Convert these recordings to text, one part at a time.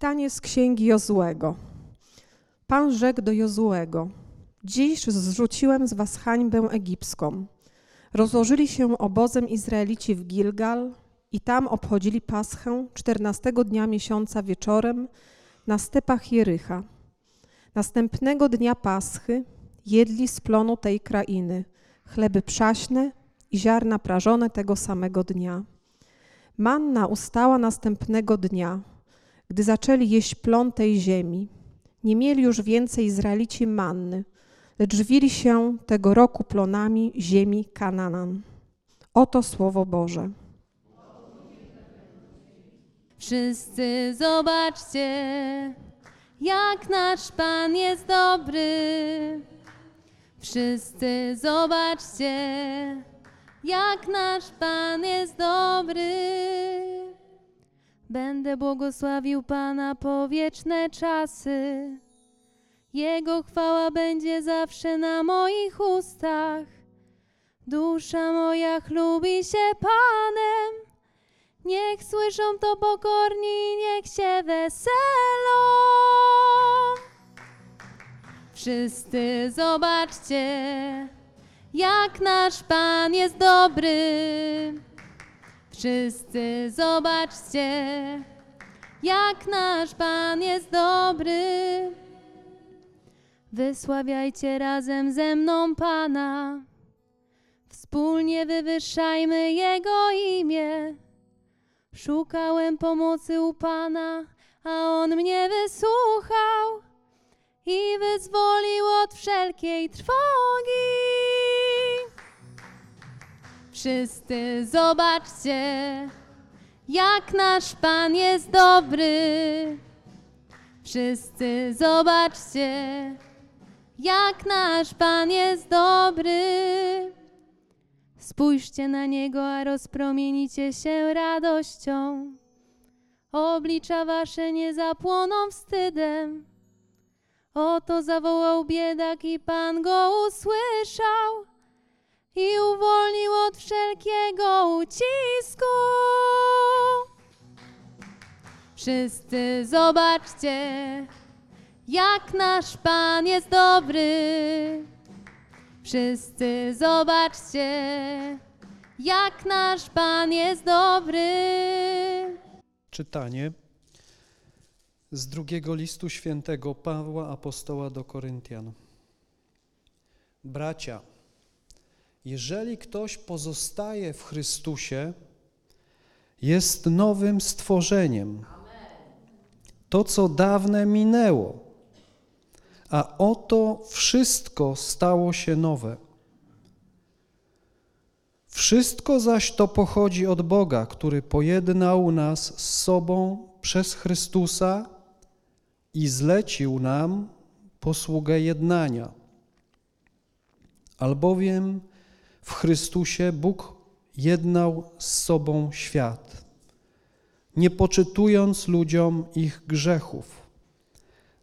Czytanie z księgi Jozłego. Pan rzekł do Jozłego: Dziś zrzuciłem z was hańbę egipską. Rozłożyli się obozem Izraelici w Gilgal i tam obchodzili Paschę czternastego dnia miesiąca wieczorem na stepach Jericha. Następnego dnia Paschy jedli z plonu tej krainy chleby przaśne i ziarna prażone tego samego dnia. Manna ustała następnego dnia, gdy zaczęli jeść plon tej ziemi. Nie mieli już więcej Izraelici manny, lecz żywili się tego roku plonami ziemi Kananan. Oto słowo Boże. Wszyscy zobaczcie, jak nasz Pan jest dobry. Wszyscy zobaczcie, jak nasz Pan jest dobry. Będę błogosławił Pana po wieczne czasy. Jego chwała będzie zawsze na moich ustach. Dusza moja chlubi się Panem. Niech słyszą to pokorni, niech się weselą. Wszyscy zobaczcie, jak nasz Pan jest dobry. Wszyscy zobaczcie, jak nasz Pan jest dobry. Wysławiajcie razem ze mną Pana. Wspólnie wywyższajmy Jego imię. Szukałem pomocy u Pana, a On mnie wysłuchał i wyzwolił od wszelkiej trwogi. Wszyscy zobaczcie, jak nasz Pan jest dobry. Wszyscy zobaczcie, jak nasz Pan jest dobry. Spójrzcie na Niego, a rozpromienicie się radością. Oblicza wasze nie zapłoną wstydem. Oto zawołał biedak i Pan go usłyszał i uwolnił od wszelkiego ucisku. Wszyscy zobaczcie, jak nasz Pan jest dobry. Wszyscy zobaczcie, jak nasz Pan jest dobry. Czytanie z drugiego listu świętego Pawła apostoła do Koryntian. Bracia, jeżeli ktoś pozostaje w Chrystusie, jest nowym stworzeniem. To, co dawne minęło, a oto wszystko stało się nowe. Wszystko zaś to pochodzi od Boga, który pojednał nas z sobą przez Chrystusa i zlecił nam posługę jednania. Albowiem w Chrystusie Bóg jednał z sobą świat, nie poczytując ludziom ich grzechów.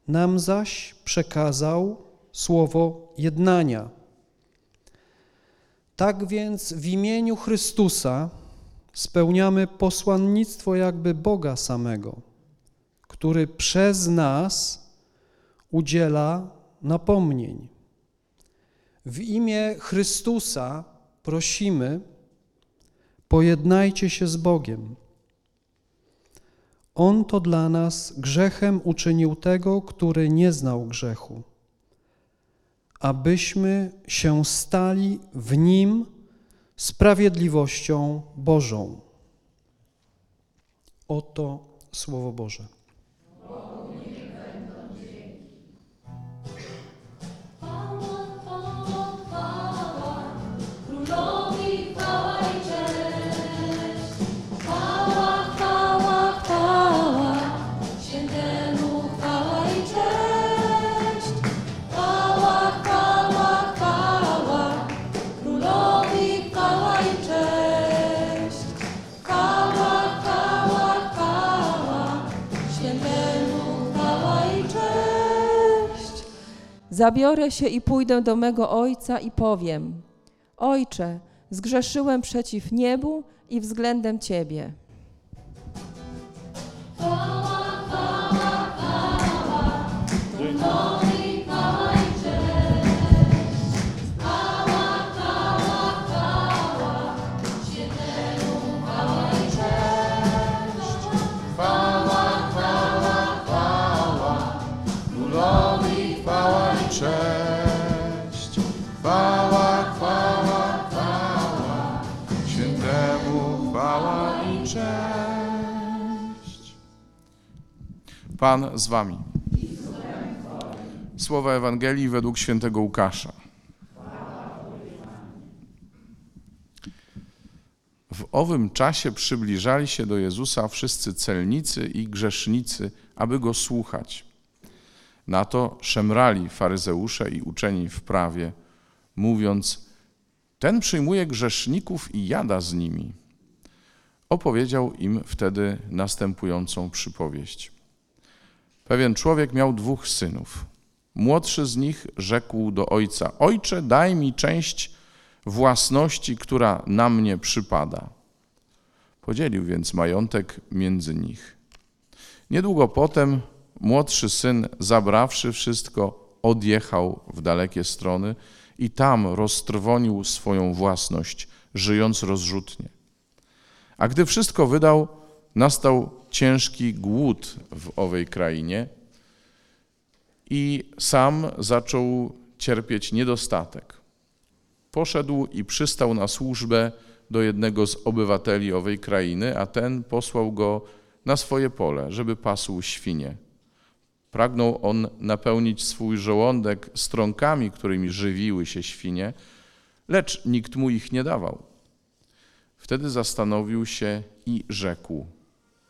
Nam zaś przekazał słowo jednania. Tak więc w imieniu Chrystusa spełniamy posłannictwo jakby Boga samego, który przez nas udziela napomnień. W imię Chrystusa prosimy, pojednajcie się z Bogiem. On to dla nas grzechem uczynił tego, który nie znał grzechu, abyśmy się stali w Nim sprawiedliwością Bożą. Oto Słowo Boże. Zabiorę się i pójdę do mego ojca i powiem: Ojcze, zgrzeszyłem przeciw niebu i względem Ciebie. Pan z wami. Słowa Ewangelii według świętego Łukasza. W owym czasie przybliżali się do Jezusa wszyscy celnicy i grzesznicy, aby go słuchać. Na to szemrali faryzeusze i uczeni w prawie, mówiąc: Ten przyjmuje grzeszników i jada z nimi. Opowiedział im wtedy następującą przypowieść. Pewien człowiek miał dwóch synów. Młodszy z nich rzekł do ojca: Ojcze, daj mi część własności, która na mnie przypada. Podzielił więc majątek między nich. Niedługo potem młodszy syn, zabrawszy wszystko, odjechał w dalekie strony i tam roztrwonił swoją własność, żyjąc rozrzutnie. A gdy wszystko wydał, nastał ciężki głód w owej krainie i sam zaczął cierpieć niedostatek poszedł i przystał na służbę do jednego z obywateli owej krainy, a ten posłał go na swoje pole, żeby pasł świnie. Pragnął on napełnić swój żołądek strąkami, którymi żywiły się świnie, lecz nikt mu ich nie dawał. Wtedy zastanowił się i rzekł: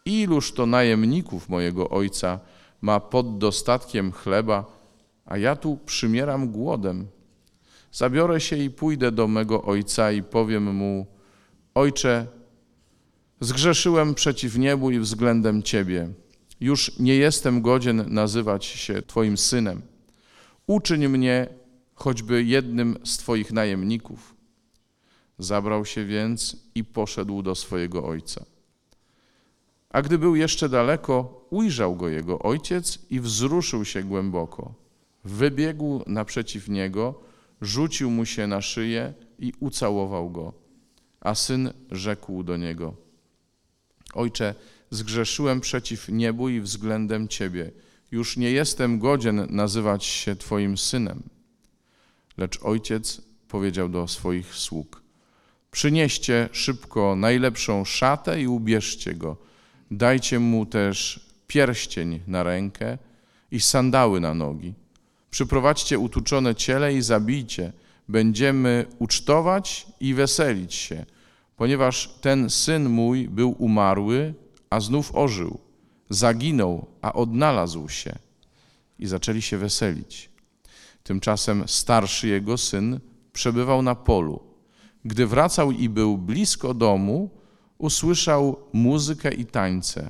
Iluż to najemników mojego ojca ma pod dostatkiem chleba, a ja tu przymieram głodem. Zabiorę się i pójdę do mego ojca i powiem mu: Ojcze, zgrzeszyłem przeciw niebu i względem Ciebie. Już nie jestem godzien nazywać się Twoim synem. Uczyń mnie choćby jednym z Twoich najemników. Zabrał się więc i poszedł do swojego ojca. A gdy był jeszcze daleko, ujrzał go jego ojciec i wzruszył się głęboko. Wybiegł naprzeciw niego, rzucił mu się na szyję i ucałował go. A syn rzekł do niego: Ojcze, zgrzeszyłem przeciw niebu i względem ciebie. Już nie jestem godzien nazywać się twoim synem. Lecz ojciec powiedział do swoich sług: Przynieście szybko najlepszą szatę i ubierzcie go. Dajcie mu też pierścień na rękę i sandały na nogi Przyprowadźcie utuczone ciele i zabijcie. Będziemy ucztować i weselić się, ponieważ ten syn mój był umarły, a znów ożył. Zaginął, a odnalazł się. I zaczęli się weselić. Tymczasem starszy jego syn przebywał na polu. Gdy wracał i był blisko domu, usłyszał muzykę i tańce.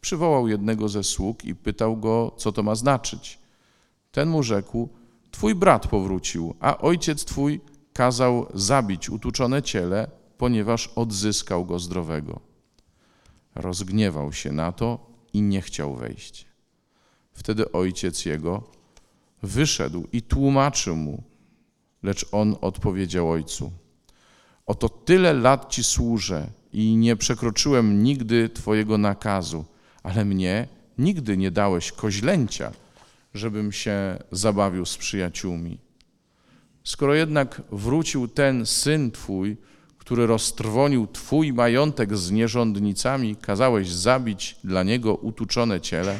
Przywołał jednego ze sług i pytał go, co to ma znaczyć. Ten mu rzekł: Twój brat powrócił, a ojciec twój kazał zabić utuczone ciele, ponieważ odzyskał go zdrowego. Rozgniewał się na to i nie chciał wejść. Wtedy ojciec jego wyszedł i tłumaczył mu, lecz on odpowiedział ojcu: Oto tyle lat ci służę i nie przekroczyłem nigdy twojego nakazu, ale mnie nigdy nie dałeś koźlęcia żebym się zabawił z przyjaciółmi. Skoro jednak wrócił ten syn Twój, który roztrwonił Twój majątek z nierządnicami, kazałeś zabić dla niego utuczone ciele?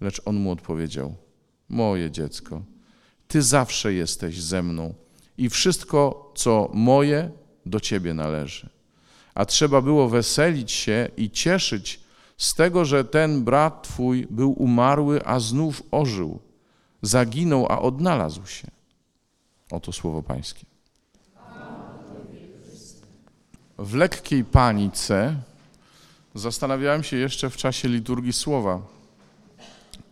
Lecz on mu odpowiedział: Moje dziecko, Ty zawsze jesteś ze mną i wszystko, co moje, do Ciebie należy. A trzeba było weselić się i cieszyć z tego, że ten brat twój był umarły, a znów ożył, zaginął, a odnalazł się. Oto słowo Pańskie. W lekkiej panice zastanawiałem się jeszcze w czasie liturgii słowa,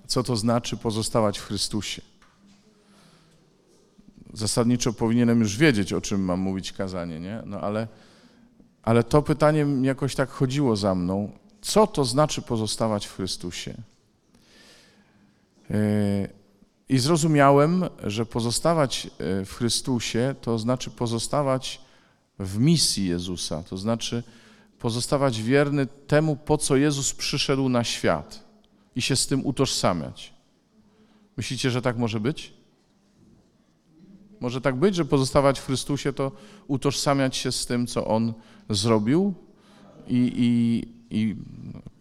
co to znaczy pozostawać w Chrystusie. Zasadniczo powinienem już wiedzieć, o czym mam mówić kazanie, nie? No ale, ale to pytanie jakoś tak chodziło za mną co to znaczy pozostawać w Chrystusie. E, I zrozumiałem, że pozostawać e, w Chrystusie to znaczy pozostawać w misji Jezusa, to znaczy pozostawać wierny temu, po co Jezus przyszedł na świat i się z tym utożsamiać. Myślicie, że tak może być? Może tak być, że pozostawać w Chrystusie to utożsamiać się z tym, co On zrobił i, i, i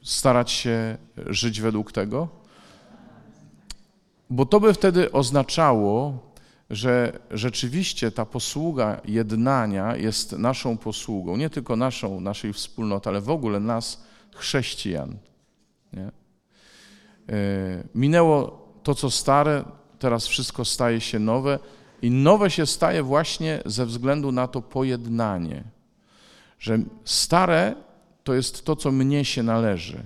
starać się żyć według tego? Bo to by wtedy oznaczało, że rzeczywiście ta posługa jednania jest naszą posługą, nie tylko naszą, naszej wspólnoty, ale w ogóle nas, chrześcijan. Nie? E, Minęło to, co stare, teraz wszystko staje się nowe i nowe się staje właśnie ze względu na to pojednanie, że stare to jest to, co mnie się należy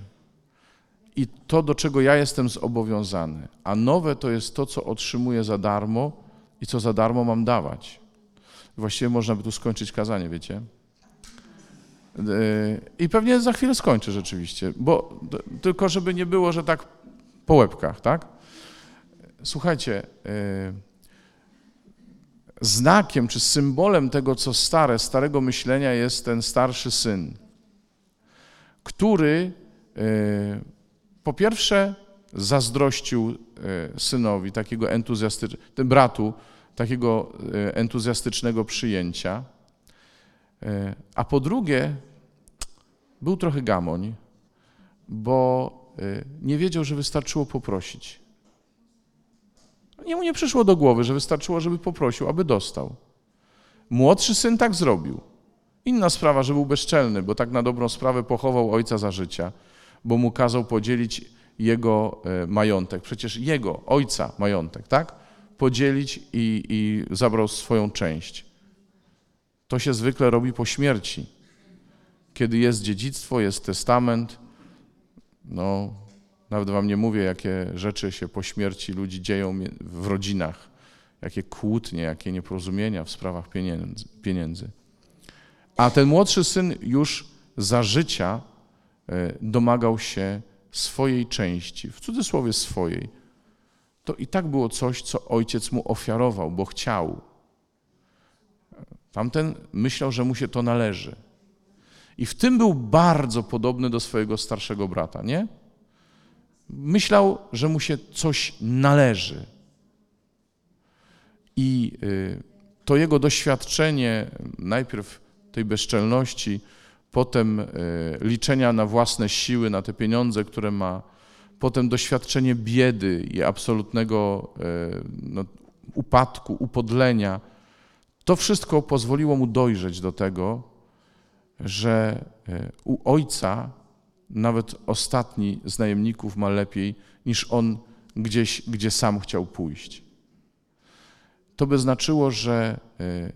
i to, do czego ja jestem zobowiązany, a nowe to jest to, co otrzymuję za darmo i co za darmo mam dawać. Właściwie można by tu skończyć kazanie, wiecie? Yy, I pewnie za chwilę skończę rzeczywiście, bo tylko żeby nie było, że tak po łebkach, tak? Słuchajcie, yy, znakiem czy symbolem tego, co stare, starego myślenia jest ten starszy syn, który yy, po pierwsze zazdrościł yy, synowi takiego entuzjastycznego, bratu takiego yy, entuzjastycznego przyjęcia, a po drugie był trochę gamoń, bo nie wiedział, że wystarczyło poprosić. Jemu nie przyszło do głowy, że wystarczyło, żeby poprosił, aby dostał. Młodszy syn tak zrobił. Inna sprawa, że był bezczelny, bo tak na dobrą sprawę pochował ojca za życia, bo mu kazał podzielić jego e, majątek. Przecież jego, ojca majątek, tak? Podzielić i, i zabrał swoją część. To się zwykle robi po śmierci. Kiedy jest dziedzictwo, jest testament, no, nawet wam nie mówię, jakie rzeczy się po śmierci ludzi dzieją w rodzinach, jakie kłótnie, jakie nieporozumienia w sprawach pieniędzy. pieniędzy. A ten młodszy syn już za życia e, domagał się swojej części, w cudzysłowie swojej. To i tak było coś, co ojciec mu ofiarował, bo chciał. Tamten myślał, że mu się to należy. I w tym był bardzo podobny do swojego starszego brata, nie? Myślał, że mu się coś należy. I y, to jego doświadczenie, najpierw tej bezczelności, potem y, liczenia na własne siły, na te pieniądze, które ma, potem doświadczenie biedy i absolutnego y, no, upadku, upodlenia, to wszystko pozwoliło mu dojrzeć do tego, że u ojca nawet ostatni z najemników ma lepiej niż on gdzieś, gdzie sam chciał pójść. To by znaczyło, że y,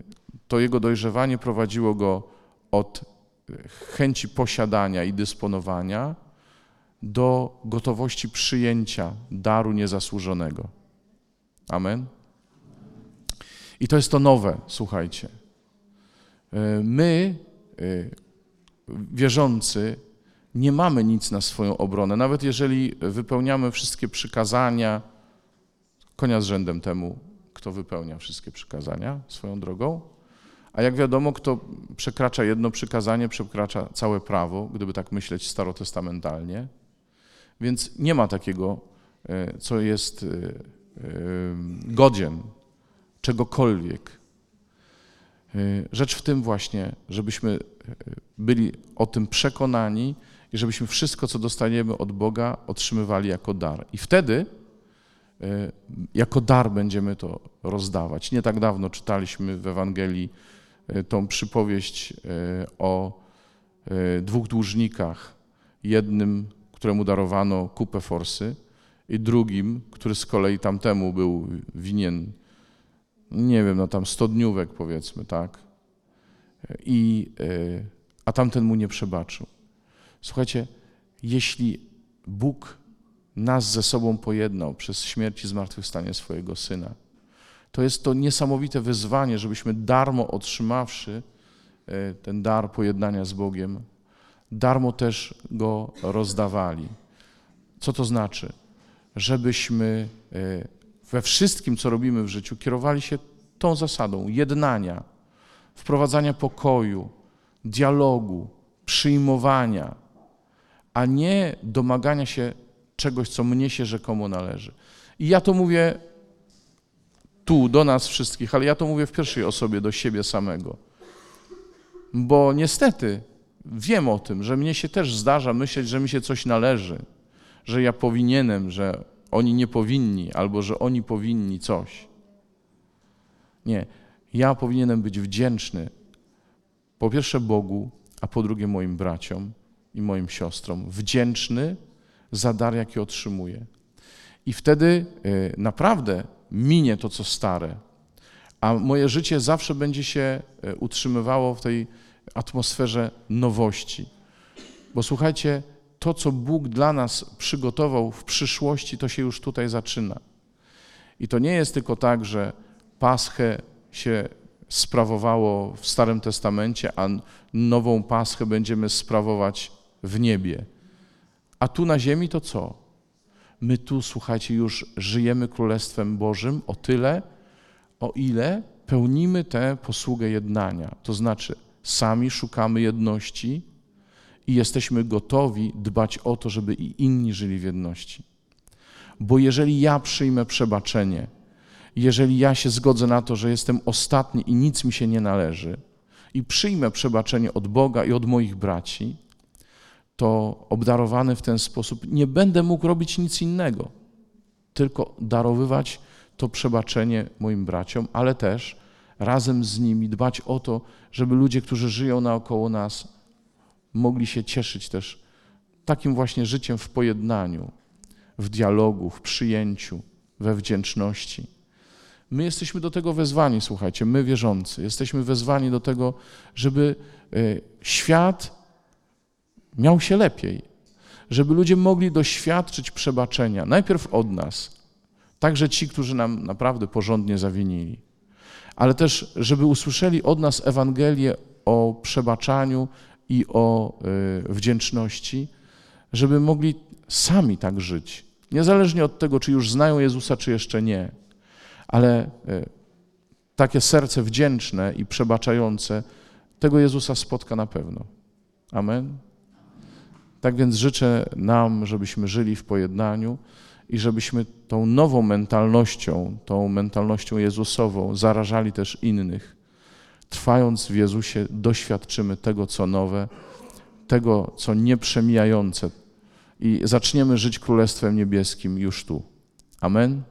to jego dojrzewanie prowadziło go od y, chęci posiadania i dysponowania do gotowości przyjęcia daru niezasłużonego. Amen. I to jest to nowe, słuchajcie. Y, My, wierzący, nie mamy nic na swoją obronę. Nawet jeżeli wypełniamy wszystkie przykazania, konia z rzędem temu, kto wypełnia wszystkie przykazania swoją drogą. A jak wiadomo, kto przekracza jedno przykazanie, przekracza całe prawo, gdyby tak myśleć starotestamentalnie. Więc nie ma takiego, e, co jest e, e, godzien czegokolwiek. Rzecz w tym właśnie, żebyśmy byli o tym przekonani i żebyśmy wszystko, co dostaniemy od Boga, otrzymywali jako dar. I wtedy e, jako dar będziemy to rozdawać. Nie tak dawno czytaliśmy w Ewangelii e, tą przypowieść e, o dwóch dłużnikach. Jednym, któremu darowano kupę forsy i drugim, który z kolei tamtemu był winien, nie wiem, no tam sto dniówek powiedzmy, tak? I, a tamten mu nie przebaczył. Słuchajcie, jeśli Bóg nas ze sobą pojednał przez śmierć i zmartwychwstanie swojego Syna, to jest to niesamowite wyzwanie, żebyśmy darmo otrzymawszy e, ten dar pojednania z Bogiem, darmo też go rozdawali. Co to znaczy? Żebyśmy e, we wszystkim, co robimy w życiu, kierowali się tą zasadą jednania, wprowadzania pokoju, dialogu, przyjmowania, a nie domagania się czegoś, co mnie się rzekomo należy. I ja to mówię tu, do nas wszystkich, ale ja to mówię w pierwszej osobie, do siebie samego. Bo niestety wiem o tym, że mnie się też zdarza myśleć, że mi się coś należy, że ja powinienem, że oni nie powinni, albo że oni powinni coś. Nie, ja powinienem być wdzięczny po pierwsze Bogu, a po drugie moim braciom i moim siostrom. Wdzięczny za dar, jaki otrzymuję. I wtedy y, naprawdę minie to, co stare, a moje życie zawsze będzie się y, utrzymywało w tej atmosferze nowości. Bo słuchajcie, to, co Bóg dla nas przygotował w przyszłości, to się już tutaj zaczyna. I to nie jest tylko tak, że Paschę się sprawowało w Starym Testamencie, a nową Paschę będziemy sprawować w niebie. A tu na ziemi to co? My tu, słuchajcie, już żyjemy Królestwem Bożym o tyle, o ile pełnimy tę posługę jednania. To znaczy, sami szukamy jedności i jesteśmy gotowi dbać o to, żeby i inni żyli w jedności. Bo jeżeli ja przyjmę przebaczenie, jeżeli ja się zgodzę na to, że jestem ostatni i nic mi się nie należy, i przyjmę przebaczenie od Boga i od moich braci, to obdarowany w ten sposób nie będę mógł robić nic innego, tylko darowywać to przebaczenie moim braciom, ale też razem z nimi dbać o to, żeby ludzie, którzy żyją naokoło nas, mogli się cieszyć też takim właśnie życiem w pojednaniu, w dialogu, w przyjęciu, we wdzięczności. My jesteśmy do tego wezwani, słuchajcie, my wierzący, jesteśmy wezwani do tego, żeby y, świat miał się lepiej, żeby ludzie mogli doświadczyć przebaczenia, najpierw od nas, także ci, którzy nam naprawdę porządnie zawinili, ale też, żeby usłyszeli od nas Ewangelię o przebaczaniu i o y, wdzięczności, żeby mogli sami tak żyć, niezależnie od tego, czy już znają Jezusa, czy jeszcze nie ale e, takie serce wdzięczne i przebaczające, tego Jezusa spotka na pewno. Amen. Tak więc życzę nam, żebyśmy żyli w pojednaniu i żebyśmy tą nową mentalnością, tą mentalnością Jezusową zarażali też innych. Trwając w Jezusie, doświadczymy tego, co nowe, tego, co nieprzemijające i zaczniemy żyć Królestwem Niebieskim już tu. Amen.